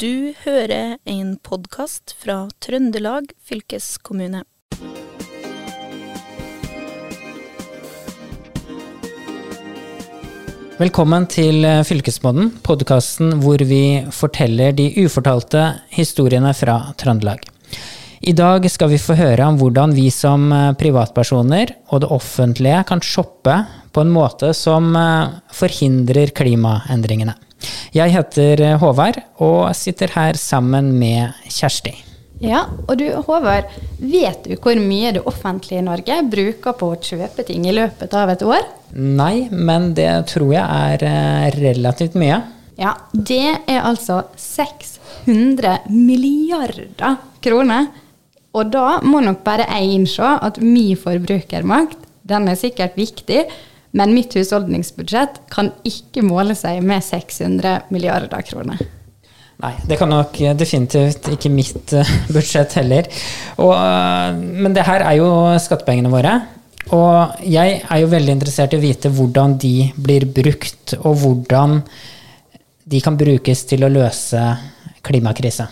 Du hører en podkast fra Trøndelag fylkeskommune. Velkommen til Fylkesmodden, podkasten hvor vi forteller de ufortalte historiene fra Trøndelag. I dag skal vi få høre om hvordan vi som privatpersoner og det offentlige kan shoppe på en måte som forhindrer klimaendringene. Jeg heter Håvard og sitter her sammen med Kjersti. Ja, og du Håvard, vet du hvor mye det offentlige Norge bruker på å kjøpe ting i løpet av et år? Nei, men det tror jeg er relativt mye. Ja, det er altså 600 milliarder kroner. Og da må nok bare jeg innse at min forbrukermakt, den er sikkert viktig, men mitt husholdningsbudsjett kan ikke måle seg med 600 milliarder kroner. Nei, det kan nok definitivt ikke mitt budsjett heller. Og, men det her er jo skattepengene våre. Og jeg er jo veldig interessert i å vite hvordan de blir brukt, og hvordan de kan brukes til å løse klimakrisa.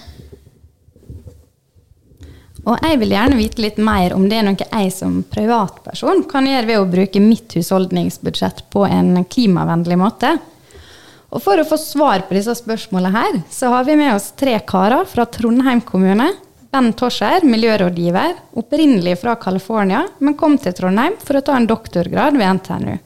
Og jeg vil gjerne vite litt mer om det er noe jeg som privatperson kan gjøre ved å bruke mitt husholdningsbudsjett på en klimavennlig måte. Og for å få svar på disse spørsmålene her, så har vi med oss tre karer fra Trondheim kommune. Ben Torskjær, miljørådgiver, opprinnelig fra California, men kom til Trondheim for å ta en doktorgrad ved NTNU.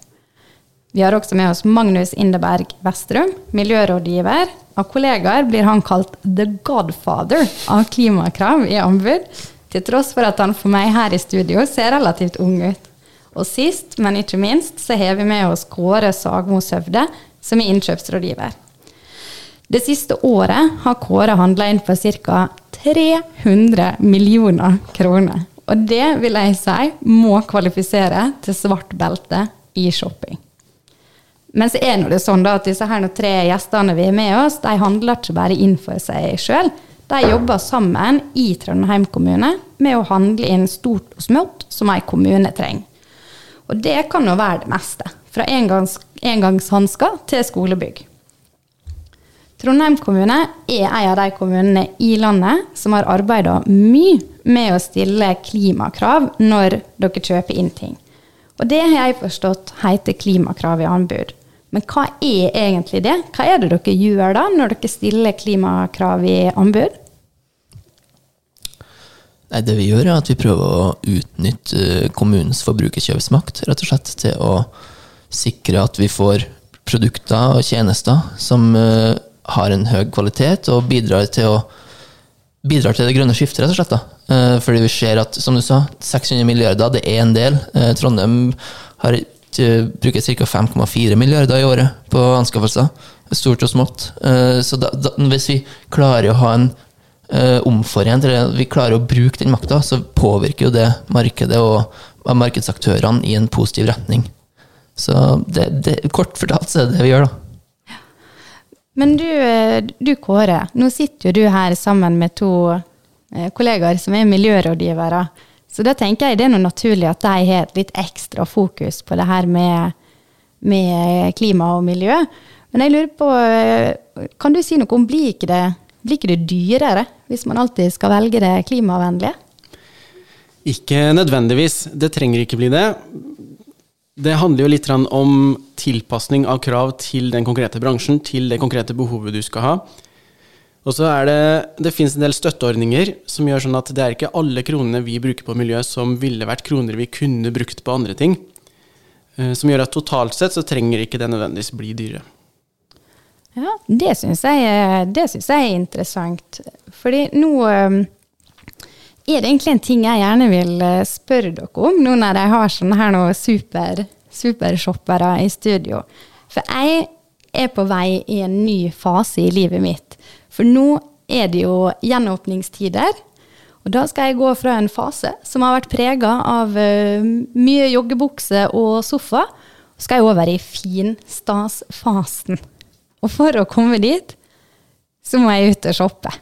Vi har også med oss Magnus Indeberg Vestrum, miljørådgiver. Av kollegaer blir han kalt the godfather av klimakrav i anbud, til tross for at han for meg her i studio ser relativt ung ut. Og sist, men ikke minst, så har vi med oss Kåre Sagmo Søvde, som er innkjøpsrådgiver. Det siste året har Kåre handla inn for ca. 300 millioner kroner. Og det vil jeg si må kvalifisere til svart belte i shopping. Men så er det sånn at disse her tre gjestene vi har med oss, de handler ikke bare inn for seg sjøl. De jobber sammen i Trondheim kommune med å handle inn stort og smått som en kommune trenger. Og det kan jo være det meste. Fra engangs, engangshansker til skolebygg. Trondheim kommune er en av de kommunene i landet som har arbeida mye med å stille klimakrav når dere kjøper inn ting. Og det har jeg forstått heter klimakrav i anbud. Men hva er egentlig det? Hva er det dere gjør da, når dere stiller klimakrav i anbud? Nei, det vi gjør, er at vi prøver å utnytte kommunens forbrukerkjøpsmakt, rett og slett, til å sikre at vi får produkter og tjenester som uh, har en høy kvalitet og bidrar til, å, bidrar til det grønne skiftet, rett og slett. Da. Uh, fordi vi ser at, som du sa, 600 milliarder, det er en del. Trondheim har bruker ca. 5,4 milliarder i året på anskaffelser. Stort og smått. Så da, da, hvis vi klarer å ha en omforent, eller vi klarer å bruke den makta, så påvirker jo det markedet og markedsaktørene i en positiv retning. Så det, det, kort fortalt så er det det vi gjør, da. Men du, du Kåre, nå sitter jo du her sammen med to kollegaer som er miljørådgivere. Så da tenker jeg det er noe naturlig at de har et litt ekstra fokus på det her med, med klima og miljø. Men jeg lurer på, kan du si noe om blir ikke det, blir ikke det dyrere hvis man alltid skal velge det klimavennlige? Ikke nødvendigvis. Det trenger ikke bli det. Det handler jo litt om tilpasning av krav til den konkrete bransjen, til det konkrete behovet du skal ha. Og så er det Det finnes en del støtteordninger som gjør sånn at det er ikke alle kronene vi bruker på miljø som ville vært kroner vi kunne brukt på andre ting. Eh, som gjør at totalt sett så trenger ikke det nødvendigvis bli dyrere. Ja, det syns jeg, jeg, er interessant. Fordi nå eh, er det egentlig en ting jeg gjerne vil eh, spørre dere om, nå når jeg har sånne her noen super, supershoppere i studio. For jeg er på vei i en ny fase i livet mitt. For nå er det jo gjenåpningstider. Og da skal jeg gå fra en fase som har vært prega av uh, mye joggebukse og sofa, og skal jeg over i finstasfasen. Og for å komme dit, så må jeg ut og shoppe.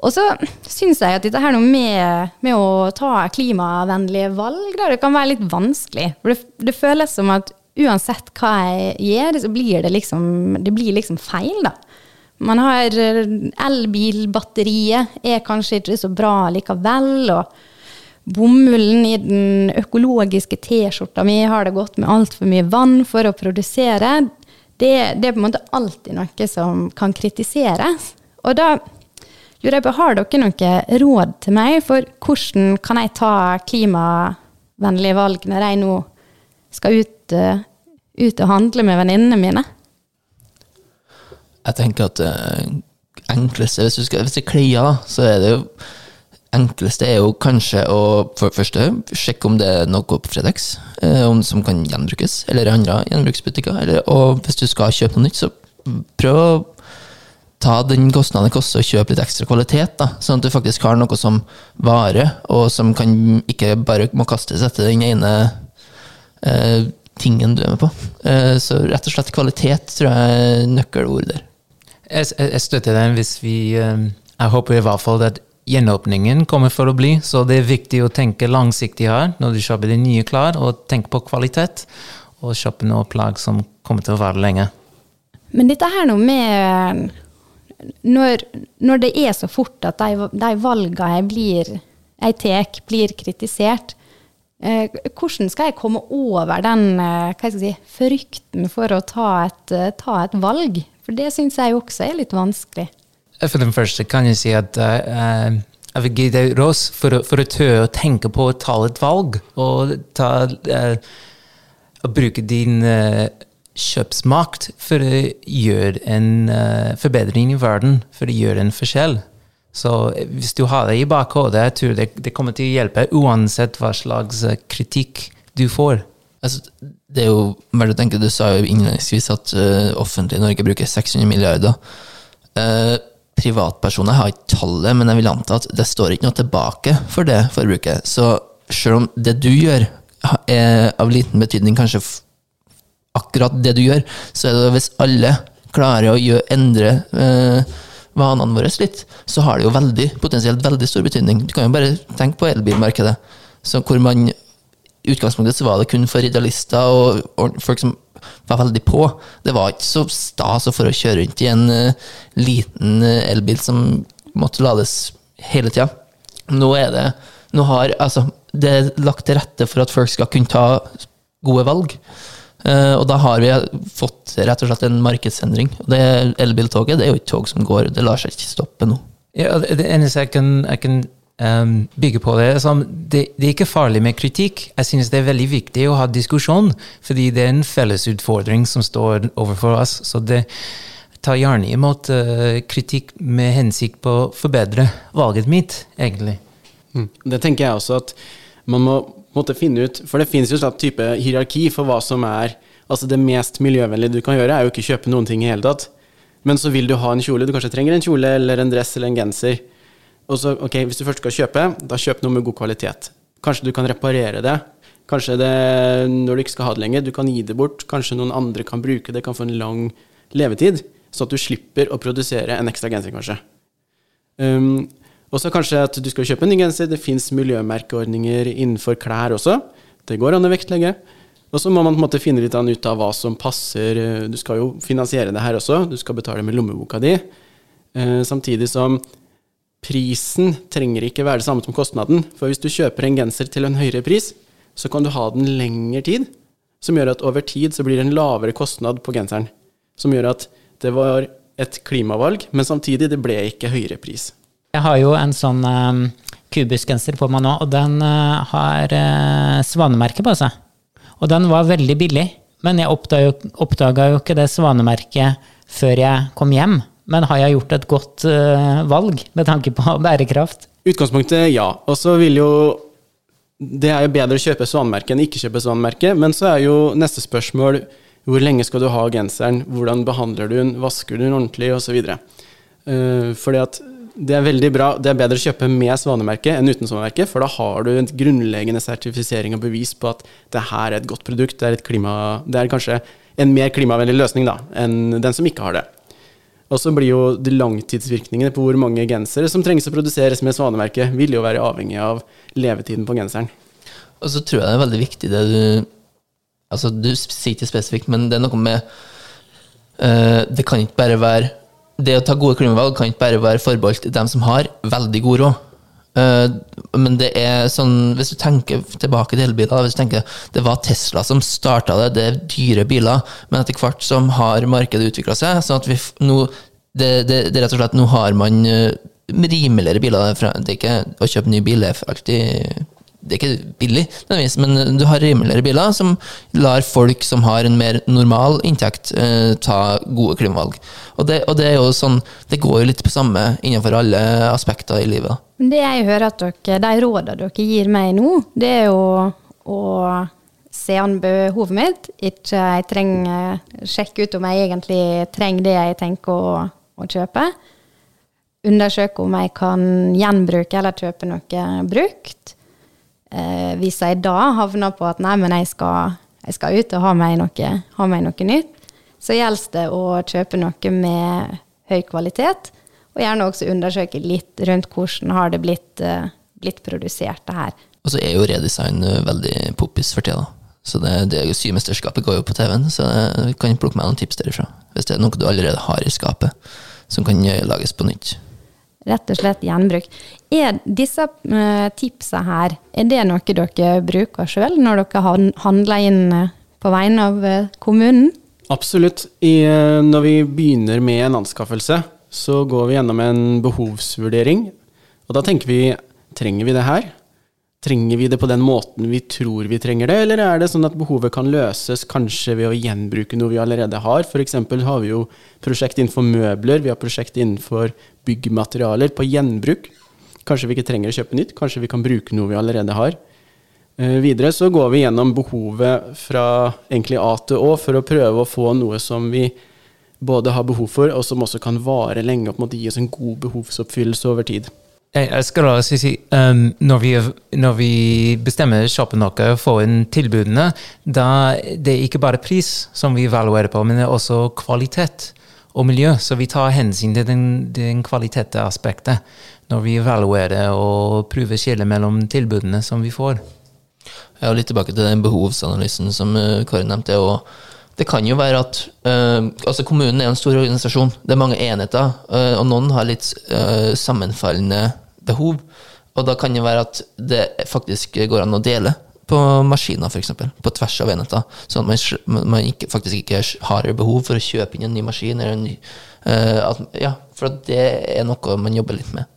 Og så syns jeg at dette her med, med, å ta klimavennlige valg, da, det kan være litt vanskelig. For det, det, føles som at uansett hva jeg gjør, så blir det liksom, det blir liksom feil, da. Man har eh, elbilbatteriet er kanskje ikke så bra likevel. og Bomullen i den økologiske T-skjorta mi har det gått med altfor mye vann for å produsere. Det, det, er på en måte alltid noe som kan kritiseres. Og da lurer jeg på, har dere noe råd til meg for hvordan kan jeg ta klimavennlige valg når jeg nå skal ut, uh, ut og handle med venninnene mine? Jeg tenker at det enkleste, hvis du skal hvis det er klia, så er det jo enkleste er jo kanskje å for første sjekke om det er noe på Fredex eh, som kan gjenbrukes, eller i andre gjenbruksbutikker. Eller, og hvis du skal kjøpe noe nytt, så prøv å ta den kostnaden det koster å kjøpe litt ekstra kvalitet, da, sånn at du faktisk har noe som varer, og som kan, ikke bare må kastes etter den ene eh, tingen du er med på. Eh, så rett og slett kvalitet tror jeg er nøkkelord der. Jeg, jeg støtter den hvis vi um, Jeg håper i hvert fall at gjenåpningen kommer for å bli, så det er viktig å tenke langsiktig her når du kjøper de nye klær, og tenke på kvalitet, og kjøpe noe plagg som kommer til å vare lenge. Men dette her nå med når, når, det er så fort at de, de valgene jeg blir jeg tar, blir kritisert, eh, hvordan skal jeg komme over den eh, si, frykten for å ta et, eh, ta et valg? For det syns jeg også er litt vanskelig. For den første kan jeg si at uh, jeg vil gi deg råd for, for, å tørre å tenke på å ta et valg. Og ta, uh, å bruke din uh, kjøpsmakt for å gjøre en forbedring i verden, for å gjøre en forskjell. Så hvis du har det i bakhodet, jeg tror det, det kommer til å hjelpe uansett hva slags kritikk du får. Altså, det er jo verdt å tenke, Du sa jo innledningsvis at uh, offentlig Norge bruker 600 milliarder. Uh, privatpersoner, har ikke tallet, men jeg vil anta at det står ikke noe tilbake for det forbruket. Så selv om det du gjør er av liten betydning, kanskje akkurat det du gjør, så er det hvis alle klarer å gjøre, endre eh, vanene våre litt, så har det jo veldig, potensielt veldig stor betydning. Du kan jo bare tenke på elbilmarkedet, så hvor man i utgangspunktet så var det kun for idealister og folk som var veldig på. Det var ikke så stas å få kjøre rundt i en uh, liten uh, elbil som måtte lades hele tida. Nå er det nå har, altså, det er lagt til rette for at folk skal kunne ta gode valg. Uh, og da har vi fått rett og slett en markedsendring. Og det elbiltoget det er jo et tog som går, det lar seg ikke stoppe nå. Jeg kan, jeg kan um, bygge på det. Som, det. det. er ikke farlig med kritikk. Jeg synes det er veldig viktig å ha diskusjon, fordi det er en felles utfordring som står overfor oss. Så det tar gjerne imot uh, kritikk med hensikt på å forbedre valget mitt, egentlig. Mm. Det tenker jeg også at man må måtte finne ut For det finnes jo en type hierarki for hva som er Altså det mest miljøvennlige du kan gjøre, er jo ikke kjøpe noen ting i hele tatt. Men så vil du ha en kjole. Du kanskje trenger en kjole eller en dress eller en genser. Og så, ok, Hvis du først skal kjøpe, da kjøp noe med god kvalitet. Kanskje du kan reparere det. Kanskje det, når du ikke skal ha det lenger, du kan gi det bort. Kanskje noen andre kan bruke det, kan få en lang levetid. Så at du slipper å produsere en ekstra genser, kanskje. Um, og så kanskje at du skal kjøpe en ny genser. Det fins miljømerkeordninger innenfor klær også. Det går an å vektlegge. Og så må man på en måte finne litt ut av hva som passer. Du skal jo finansiere det her også. Du skal betale med lommeboka di. Uh, samtidig som prisen trenger ikke være det samme som kostnaden. For hvis du kjøper en genser til en høyere pris, så kan du ha den lengre tid. Som gjør at over tid så blir det en lavere kostnad på genseren. Som gjør at det var et klimavalg, men samtidig det ble ikke høyere pris. Jeg har jo en sånn um, kubusgenser på meg nå, og den uh, har uh, svanemerke på seg. Og den var veldig billig, men jeg oppdaga jo ikke det svanemerket før jeg kom hjem. Men har jeg gjort et godt uh, valg med tanke på bærekraft? Utgangspunktet ja. Og så vil jo Det er jo bedre å kjøpe svanemerke enn ikke kjøpe svanemerke, men så er jo neste spørsmål hvor lenge skal du ha genseren, hvordan behandler du den, vasker du den ordentlig, osv. Uh, fordi at det er veldig bra, det er bedre å kjøpe med svanemerke enn uten svanemerke, for da har du en grunnleggende sertifisering og bevis på at det her er et godt produkt, det er, klima, det er kanskje en mer klimavennlig løsning da, enn den som ikke har det. Og så blir jo de langtidsvirkningene på hvor mange gensere som trengs å produseres med svanemerket, vil jo være avhengig av levetiden på genseren. Og så tror jeg det er veldig viktig det du Altså, du sier ikke spesifikt, men det er noe med uh, Det kan ikke bare være det å ta gode klimavalg kan ikke bare være forbeholdt dem som har veldig god råd. Eh, men det er sånn, hvis du tenker tilbake til elbiler, hvis du tenker det var Tesla som starta det, det er dyre biler, men etter hvert som har markedet utvikla seg, sånn at vi nå det, det, det er rett og slett, nå har man eh, rimeligere biler. Det er ikke å kjøpe ny bil, er alltid det er ikke billig, men du har rimeligere biler som lar folk som har en mer normal inntekt, eh, ta gode klimavalg. Og det, og det sånn, det går jo litt på samme innenfor alle aspekter i livet. Det jeg hører at dere, de rådene dere gir meg nå, det er jo å se an behovet mitt. Ikke jeg trenger sjekke ut om jeg egentlig trenger det jeg tenker å, å kjøpe. Undersøke om jeg kan gjenbruke eller kjøpe noe brukt. Eh, hvis jeg da havner på at nei, men jeg skal, jeg skal ut og ha meg, noe, ha meg noe nytt, så gjelder det å kjøpe noe med høy kvalitet. Og gjerne også undersøke litt rundt hvordan har det blitt, eh, blitt produsert, det her. Og så er jo redesign eh, veldig poppis for tida. Så det, det Symesterskapet går jo på TV-en, så jeg kan plukke meg noen tips derifra. Hvis det er noe du allerede har i skapet, som kan eh, lages på nytt. Rett og slett gjenbruk. Er disse uh, tipsa her, er det noe dere bruker sjøl når dere handler inn eh, på vegne av eh, kommunen? Absolutt. I, eh, når vi begynner med en anskaffelse, så går vi gjennom en behovsvurdering. Og da tenker vi trenger vi det her? Trenger vi det på den måten vi tror vi trenger det, eller er det sånn at behovet kan løses kanskje ved å gjenbruke noe vi allerede har? F.eks. har vi jo prosjekt innenfor møbler, vi har prosjekt innenfor byggmaterialer på gjenbruk. Kanskje vi ikke trenger å kjøpe nytt, kanskje vi kan bruke noe vi allerede har. Eh, Videre så går vi gjennom behovet fra egentlig A til Å for å prøve å få noe som vi både har behov for, og som også kan vare lenge og på en måte gi oss en god behovsoppfyllelse over tid. Jeg, jeg skal da si, um, når, vi, når vi bestemmer shoppen noe inn tilbudene, da det er ikke bare pris som vi evaluerer på, men det er også kvalitet og miljø. Så vi tar hensyn til den, den kvalitetsaspektet når vi evaluerer og prøver skillet mellom tilbudene som vi får. Ja, og litt tilbake til den behovsanalysen som uh, Kåre nevnte. Og det kan jo være at øh, altså Kommunen er en stor organisasjon. Det er mange enheter, Øh, og noen har litt øh, sammenfallende behov. Og da kan det være at det faktisk går an å dele på maskiner, f.eks. På tvers av enheter. Sånn at man, man ikke, faktisk ikke har behov for å kjøpe inn en ny maskin. En ny, at, ja, for det er noe man jobber litt med.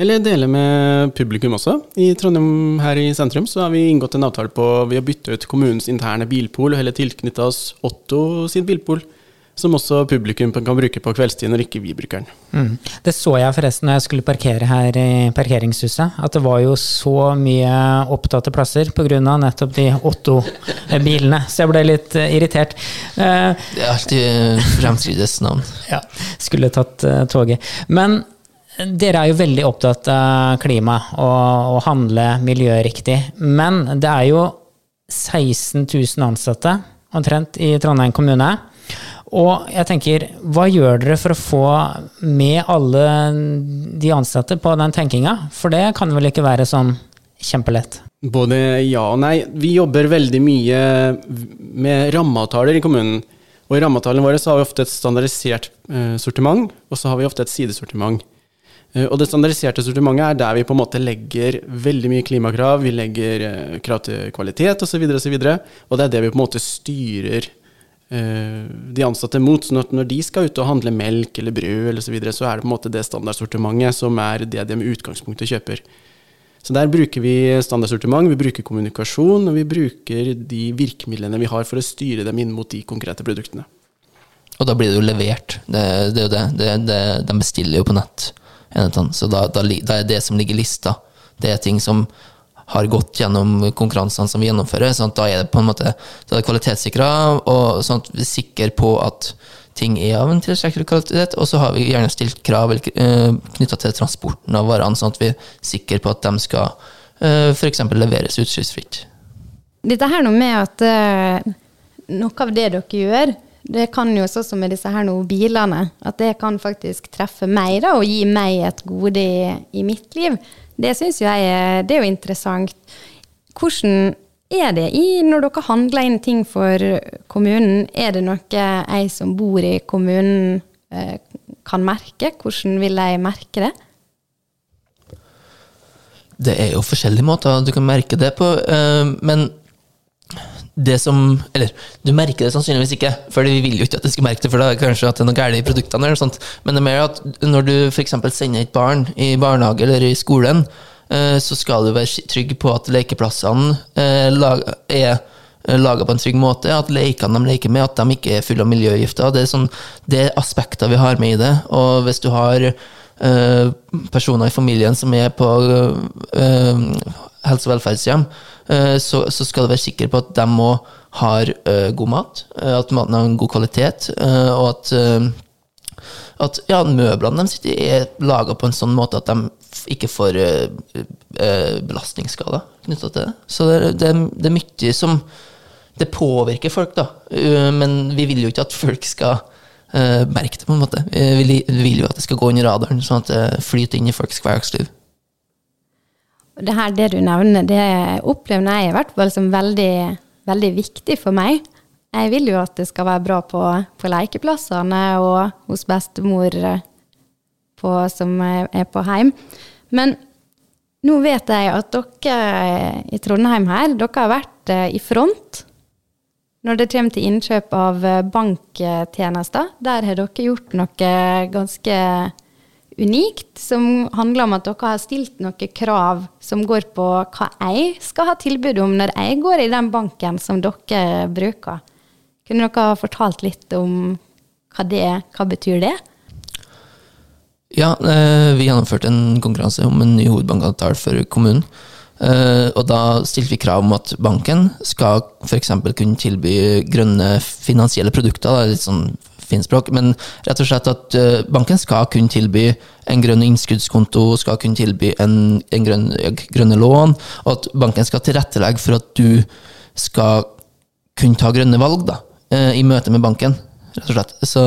Eller dele med publikum også. I Trondheim her i sentrum så har vi inngått en avtale på ved å bytte ut kommunens interne bilpool og heller tilknytta oss Otto sin bilpool, som også publikum kan bruke på kveldstid når ikke vi bruker den. Mm. Det så jeg forresten når jeg skulle parkere her i parkeringshuset, at det var jo så mye opptatte plasser pga. nettopp de Otto-bilene, så jeg ble litt eh, irritert. Uh, det er alltid fremtidens navn. ja, skulle tatt uh, toget. Men dere er jo veldig opptatt av klima og å handle miljøriktig. Men det er jo 16 000 ansatte omtrent i Trondheim kommune. Og jeg tenker, hva gjør dere for å få med alle de ansatte på den tenkinga? For det kan vel ikke være sånn kjempelett? Både ja og nei. Vi jobber veldig mye med rammeavtaler i kommunen. Og i rammeavtalene våre så har vi ofte et standardisert eh, sortiment, og så har vi ofte et sidesortiment. Eh, og det standardiserte sortimentet er der vi på en måte legger veldig mye klimakrav, vi legger eh, krav til kvalitet osv., og, så videre, og det er det vi på en måte styrer de ansatte mot. sånn at når de skal ut og handle melk eller brød, eller så, videre, så er det på en måte det standardsortimentet som er det de med utgangspunktet kjøper. Så der bruker vi standardsortiment, vi bruker kommunikasjon, og vi bruker de virkemidlene vi har for å styre dem inn mot de konkrete produktene. Og da blir det jo levert. Det, det er jo det. det, det de bestiller jo på nett. Så da, da, da er det som ligger i lista, det er ting som har gått gjennom konkurransene som vi gjennomfører. sånn at Da er det på en måte da kvalitetssikra, og sånn at vi er sikre på at ting er av en tilstrekkelig kvalitet. Og så har vi gjerne stilt krav uh, knytta til transporten av varene, sånn at vi er sikre på at de skal uh, f.eks. leveres utslippsfritt. Dette her nå med at eh, noe av det dere gjør, det kan jo sånn som med disse her nå bilene, at det kan faktisk treffe meg da, og gi meg et gode i, i mitt liv. Det syns jeg er, det er jo interessant. Hvordan er det i, når dere handler inn ting for kommunen? Er det noe jeg som bor i kommunen eh, kan merke? Hvordan vil jeg merke det? Det er jo forskjellige måter du kan merke det på, eh, men det som Eller, du merker det sannsynligvis ikke, for vi vil jo ikke at du skal merke det, for da er kanskje at det er noe galt i produktene, eller sånt. Men det er mer at når du f.eks. sender et barn i barnehage eller i skolen, eh, så skal du være trygg på at lekeplassene eh, er laga på en trygg måte, at lekene de leker med, at de ikke er fulle av miljøgifter. Det er, sånn, det er aspekter vi har med i det. Og hvis du har eh, personer i familien som er på eh, helse- og velferdshjem, eh, så, så skal du være sikker på at de òg har eh, god mat, eh, at maten har en god kvalitet, eh, og at eh, at ja, møblene de sitter, er laga på en sånn måte at de ikke får uh, uh, belastningsskader knytta til det. Så det, er- det, det er mye som Det påvirker folk, da. Uh, men vi vil jo ikke at folk skal eh, merke det, på en måte. Eh, vi vil jo at det skal gå under radaren, sånn at det flyter inn i folks hverdagsliv. Det her det du nevner, det opplever jeg i hvert fall som veldig, veldig viktig for meg. Jeg vil jo at det skal være bra på, på lekeplassene og hos bestemor på, som er på heim. Men nå vet jeg at dere i Trondheim her, dere har vært eh, i front når det kommer til innkjøp av eh, banktjenester. Der har dere gjort noe ganske unikt, som handler om at dere har stilt noen krav som går på hva jeg skal ha tilbud om når jeg går i den banken som dere bruker. Kunne dere fortalt litt om hva det er? hva betyr det? Ja, eh, vi gjennomførte en konkurranse om en ny hovedbankavtale for kommunen. Eh, og da stilte vi krav om at banken skal f.eks. kunne tilby grønne finansielle produkter. Litt sånn finspråk, men rett og slett at eh, banken skal kunne tilby en grønn innskuddskonto, skal kunne tilby en, en grønn, grønne lån, og at banken skal tilrettelegge for at du skal kunne ta grønne valg da, eh, i møte med banken, rett og slett. Så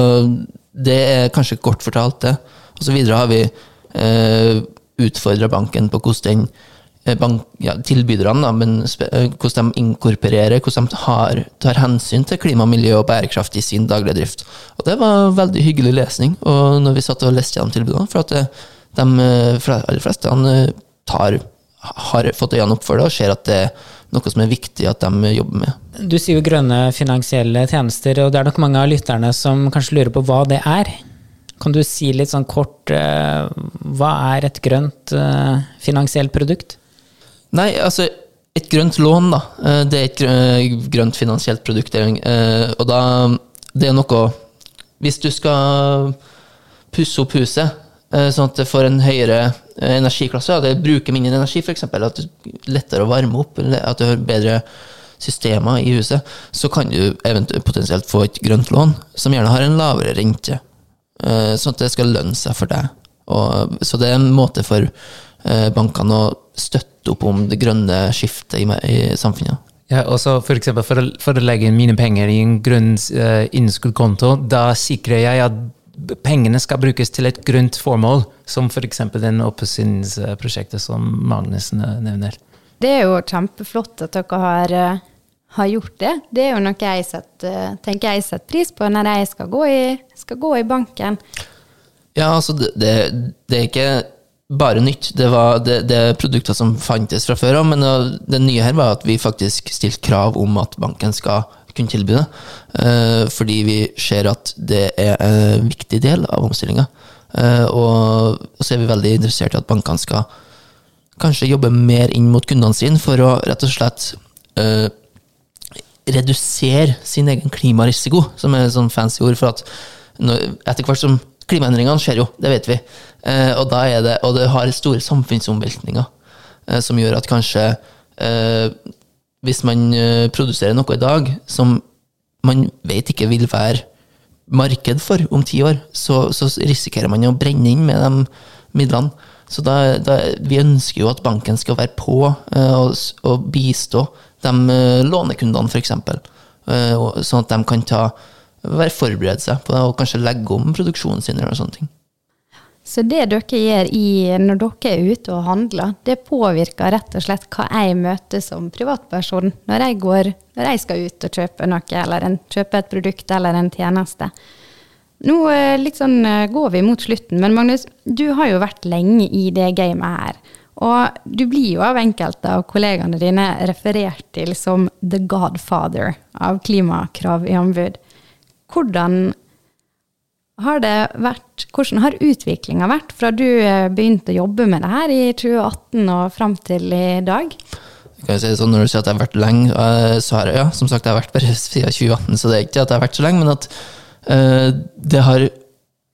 det er kanskje kort fortalt det. Og så videre har vi eh, utfordra banken på hvordan den eh, bank, ja, tilbyderne, men eh, hvordan de inkorporerer, hvordan de har, tar hensyn til klima, miljø og bærekraft i sin daglige drift. Og det var veldig hyggelig lesning, og når vi satt og leste gjennom tilbudene, for at eh, de eh, aller fleste eh, tar, har fått øynene opp for det og ser at det er noe som er viktig at de jobber med. Du sier jo grønne finansielle tjenester, og det er nok mange av lytterne som kanskje lurer på hva det er. Kan du si litt sånn kort eh, hva er et grønt eh, finansielt produkt? Nei, altså et grønt lån, da. eh, Det er et grønt finansielt produkt. eh, Og da Det er noe Hvis du skal pusse opp huset, eh, sånn at det får en høyere eh, energiklasse, at det bruker mindre energi, f.eks., at det er lettere å varme opp, at du har bedre systemer i huset, så kan du eventuelt potensielt få et grønt lån som gjerne har en lavere rente. Eh, Sånn at det skal lønne seg for deg. Og, så det er en måte for eh, bankene å støtte opp om det grønne skiftet i, i samfunnet. Ja, og så for for å, for å legge inn mine penger i en grønn uh, innskuddskonto, da sikrer jeg at pengene skal brukes til et grønt formål, som f.eks. den oppussingsprosjektet som Magnus nevner. Det er jo kjempeflott at dere har, eh, har gjort det. Det er jo noe jeg setter, tenker jeg setter pris på når jeg skal gå i, skal gå i banken. Ja, altså, det, det, det er ikke bare nytt. Det, var, det, det er produkter som fantes fra før av, men det, det nye her var at vi faktisk stilte krav om at banken skal kunne tilby det. Eh, fordi vi ser at det er en viktig del av omstillinga. Eh, og så er vi veldig interessert i at bankene skal kanskje jobbe mer inn mot kundene sine for å rett og slett eh, redusere sin egen klimarisiko, som er et sånn fancy ord for at når, etter hvert som klimaendringene skjer jo, det vet vi, eh, og, da er det, og det har store samfunnsomveltninger eh, som gjør at kanskje eh, hvis man produserer noe i dag som man vet ikke vil være marked for om ti år, så, så risikerer man å brenne inn med de midlene. Så da, da, vi ønsker jo at banken skal være på eh, og, og bistå de lånekundene, f.eks. eh, sånn at de kan ta, være forberedt seg på det og kanskje legge om produksjonen sin. eller sånne ting. Så det dere gjør i, når dere er ute og handler, det påvirker rett og slett hva jeg møter som privatperson når jeg, går, når jeg skal ut og kjøpe noe, eller en, kjøpe et produkt eller en tjeneste. Nå eh, sånn, eh, går vi mot slutten, men Magnus, du har jo vært lenge i det gamet her. Og du blir jo av enkelte av kollegaene dine referert til som the godfather av klimakrav i anbud. Hvordan har det vært, hvordan har utviklinga vært fra du eh, begynte å jobbe med det her i 2018 og fram til i dag? Kan jeg si sånn, når du sier at jeg har vært lenge, eh, så har jeg ja, som sagt, jeg har vært bare siden 2018, så det er ikke at jeg har vært så lenge, men at uh, det, har,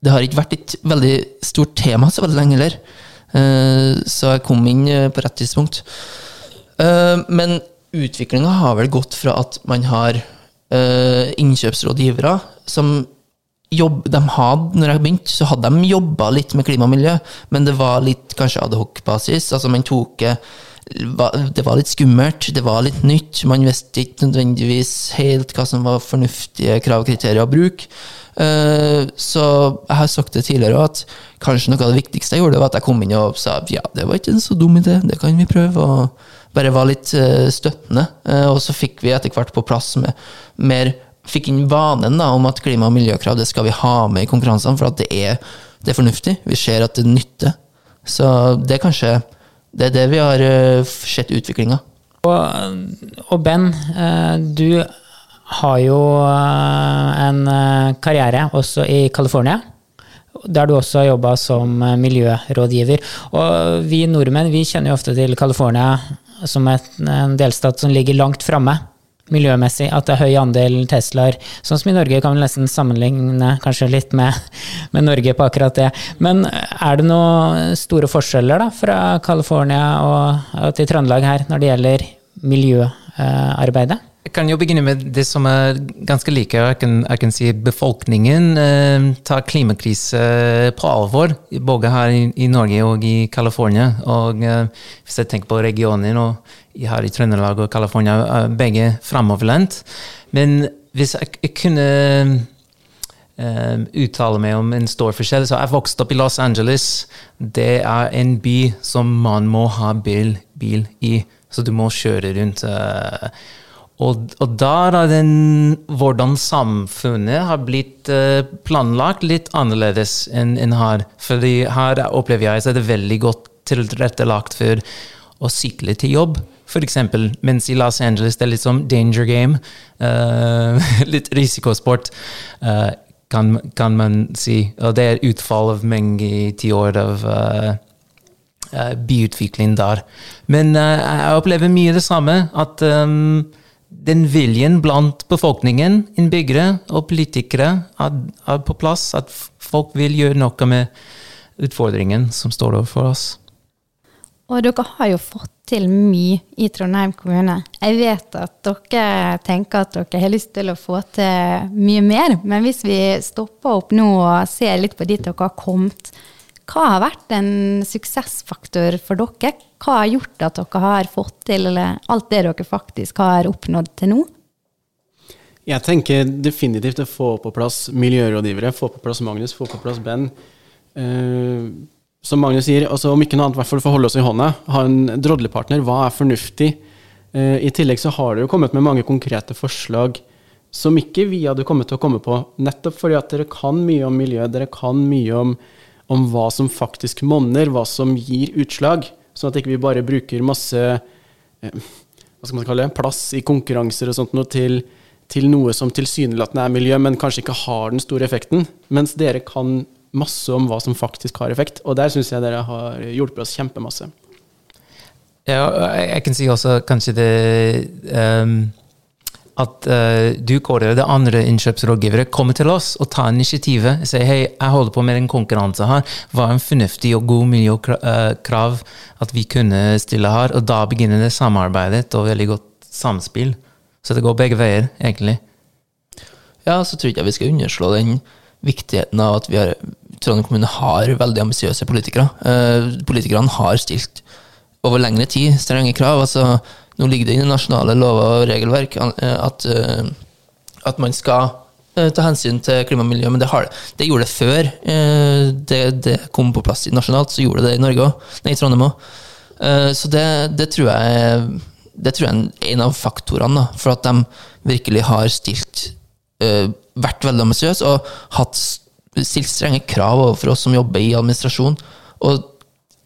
det har ikke vært et veldig stort tema så veldig lenge heller. Uh, så jeg kom inn på rett tidspunkt. Uh, men utviklinga har vel gått fra at man har eh, innkjøpsrådgivere som jobb, de hadde, når jeg begynte, så hadde de jobba litt med klima og miljø, men det var litt kanskje adhoc-basis. Altså man tok eh, Det var litt skummelt, det var litt nytt. Man visste ikke nødvendigvis helt hva som var fornuftige krav og kriterier å bruke. Eh, Så jeg har sagt det tidligere at kanskje noe av det viktigste jeg gjorde, var at jeg kom inn og sa ja, det var ikke en så dum idé, det kan vi prøve. Og bare var litt eh, støttende. Eh, Og så fikk vi etter hvert på plass med mer fikk inn vanen da, om at klima- og miljøkrav det skal vi ha med i konkurransene, for at det er, det er fornuftig. Vi ser at det nytter. Så det er kanskje det er det vi har eh, sett utviklinga. Og, og Ben, du har jo en karriere også i California. Der du også har jobba som miljørådgiver. Og vi nordmenn vi kjenner jo ofte til California som er en delstat som ligger langt framme miljømessig. At det er høy andel Teslaer. Sånn som i Norge kan vi nesten sammenligne kanskje litt med, med Norge på akkurat det. Men er det noen store forskjeller da, fra California og, og til Trøndelag her når det gjelder miljøarbeidet? Jeg kan jo begynne med det som er ganske like. Jeg kan, jeg kan si befolkningen eh, tar klimakrise på alvor, både her i, i Norge og i California. Og eh, hvis jeg tenker på regionen og her i Trøndelag og California, er begge framoverlent. Men hvis jeg, jeg kunne eh, uttale meg om en stor forskjell, så jeg vokste opp i Los Angeles. Det er en by som man må ha bil, bil i, så du må kjøre rundt. eh, og, og der er den hvordan samfunnet har blitt eh, planlagt litt annerledes enn enn her. Fordi her opplever jeg at det er veldig godt tilrettelagt for å sykle til jobb. For eksempel, mens i Los Angeles det er litt som danger game. Uh, litt risikosport, uh, kan, kan man si. Og det er utfall av mange tiår av uh, byutvikling der. Men jeg opplever mye det samme. At ehm, den viljen blant befolkningen, innbyggere og politikere, er, på plass. At folk vil gjøre noe med utfordringen som står overfor oss. Og dere har jo fått til mye i Trondheim kommune. Jeg vet at dere tenker at dere har lyst til å få til mye mer, men hvis vi stopper opp nå og ser litt på dit dere har kommet, hva har vært en suksessfaktor for dere? Hva har gjort at dere har fått til alt det dere faktisk har oppnådd til nå? Jeg tenker definitivt å få på plass miljørådgivere, få på plass Magnus, få på plass Ben. Uh, som Magnus sier, altså om ikke noe annet, i hvert fall for å holde oss i hånda. Ha en drodlepartner. Hva er fornuftig? Uh, I tillegg så har dere jo kommet med mange konkrete forslag som ikke vi hadde kommet til å komme på, nettopp fordi at dere kan mye om miljø, dere kan mye om, om hva som faktisk monner, hva som gir utslag, sånn at ikke vi bare bruker masse eh, hva skal man kalle det, plass i konkurranser og sånt noe til, til noe som tilsynelatende er miljø, men kanskje ikke har den store effekten. Mens dere kan masse om hva som faktisk har effekt, og der syns jeg dere har hjulpet oss kjempemasse. Ja, jeg kan si også kanskje det ehm, at uh, du, Kåre, og de andre innkjøpsrådgivere kommer til oss og tar initiativet. Sier hei, jeg holder på med en konkurranse her. Hva er en fornuftig og god miljøkrav at vi kunne stille her? Og da begynner det samarbeidet og veldig godt samspill. Så det går begge veier, egentlig. Ja, så tror jeg ikke vi skal underslå den viktigheten av at vi har, Trondheim kommune har veldig ambisiøse politikere. Uh, politikerne har stilt over lengre tid strenge krav. altså Nå ligger det i nasjonale lover og regelverk eh, at, eh, at man skal eh, ta hensyn til klima og miljø, men det, har, det. gjorde det før det, det kom på plass nasjonalt, så gjorde det det i Norge òg. Nei, i Trondheim òg. Så det, det tror jeg det tror jeg er en av faktorene da, for at de virkelig har stilt vært veldig ambisiøse og hatt stilt strenge krav overfor oss som jobber i administrasjon. Og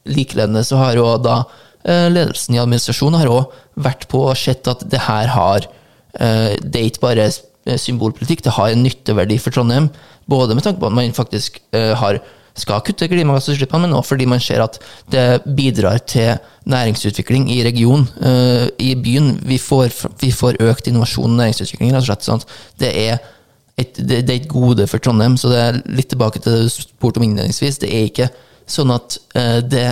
likeledende så har jo da ledelsen i administrasjonen har også vært på og sett at det her har eh, Det er ikke bare symbolpolitikk, det har en nytteverdi for Trondheim. Både med tanke på at man faktisk eh, har skal kutte klimagassutslippene, men også fordi man ser at det bidrar til næringsutvikling i regionen, i byen. Vi får, vi får, økt innovasjon og næringsutvikling, rett og slett. Sånn det er et, det, det, er et gode for Trondheim. Så det er litt tilbake til det du spurte om innledningsvis. Det er ikke sånn at uh, det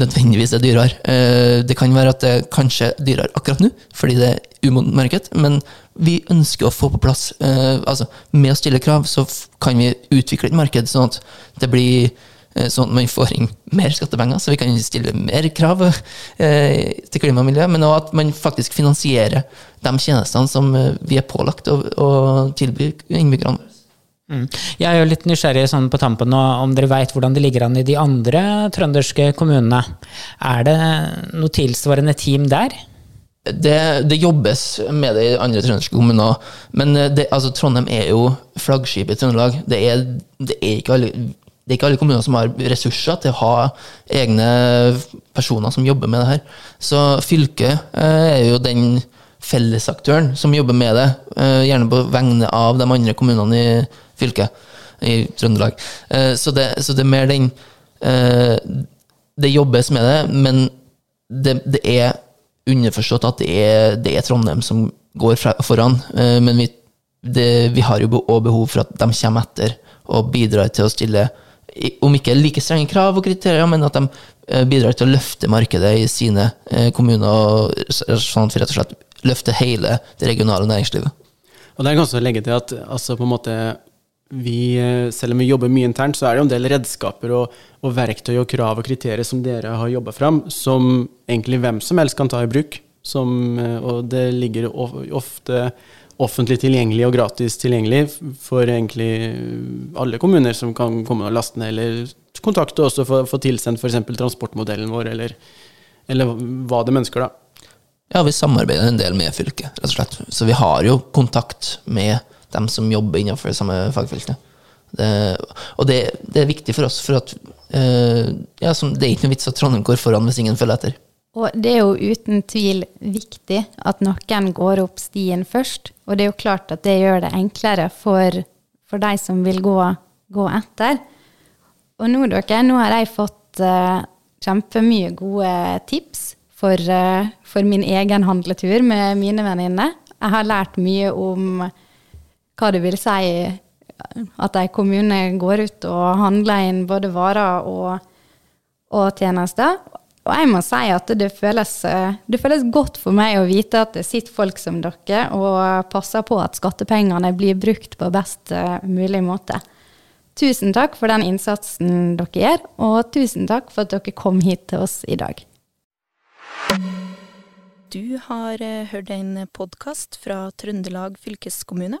nødvendigvis er dyrere. Uh, det kan være at det kanskje er dyrere akkurat nå, fordi det er umodent marked, men vi ønsker å få på plass uh, altså Med å stille krav, så kan vi utvikle et marked sånn at det blir Sånn at man får inn mer skattepenger, så vi kan stille mer krav til klima og miljø. Men òg at man faktisk finansierer de tjenestene som vi er pålagt å, å tilby innbyggerne. Mm. Jeg er jo litt nysgjerrig sånn på tampen nå, om dere veit hvordan det ligger an i de andre trønderske kommunene. Er det noe tilsvarende team der? Det, det jobbes med det i andre trønderske kommuner. Men det, altså, Trondheim er jo flaggskipet i Trøndelag. Det er, det er ikke alle det er ikke alle kommuner som har ressurser til å ha egne personer som jobber med det her. Så fylket eh, er jo den fellesaktøren som jobber med det, eh, gjerne på vegne av de andre kommunene i fylke i Trøndelag. Eh, så det, så det er mer den eh, Det jobbes med det, men det, det er underforstått at det er, det er, Trondheim som går foran. Eh, men vi, det, vi har jo òg behov for at de kommer etter og bidrar til å stille om ikke like strenge krav og kriterier, men at de bidrar til å løfte markedet i sine kommuner, sånn at vi rett og slett løfter hele det regionale næringslivet. Og det er ganske å legge til at altså, på en måte, vi, eh, selv om vi jobber mye internt, så er det jo en del redskaper og, og verktøy og krav og kriterier som dere har jobba fram, som egentlig hvem som helst kan ta i bruk. Som, eh, og det ligger ofte offentlig tilgjengelig og gratis tilgjengelig for egentlig alle kommuner som kan komme og laste ned, eller kontakte oss og få, få tilsendt f.eks. transportmodellen vår, eller, eller hva de ønsker, da. Ja, vi samarbeider en del med fylket, rett og slett. Så vi har jo kontakt med dem som jobber innenfor det samme fagfeltet. Det, og det, det, er viktig for oss, for at uh, ja, som, det er ikke noe vits at Trondheim går foran hvis ingen følger etter. Og det er jo uten tvil viktig at noen går opp stien først. Og det er jo klart at det gjør det enklere for, for de som vil gå, gå, etter. Og nå, dere, nå har jeg fått uh, kjempemye gode tips for, uh, for min egen handletur med mine venninner. Jeg har lært mye om hva det vil si at en kommune går ut og handler inn både varer og, og, tjenester. Og jeg må si at det føles, det føles, godt for meg å vite at det sitter folk som dere og passer på at skattepengene blir brukt på best mulig måte. Tusen takk for den innsatsen dere gjør, og tusen takk for at dere kom hit til oss i dag. Du har eh, hørt en podkast fra Trøndelag fylkeskommune.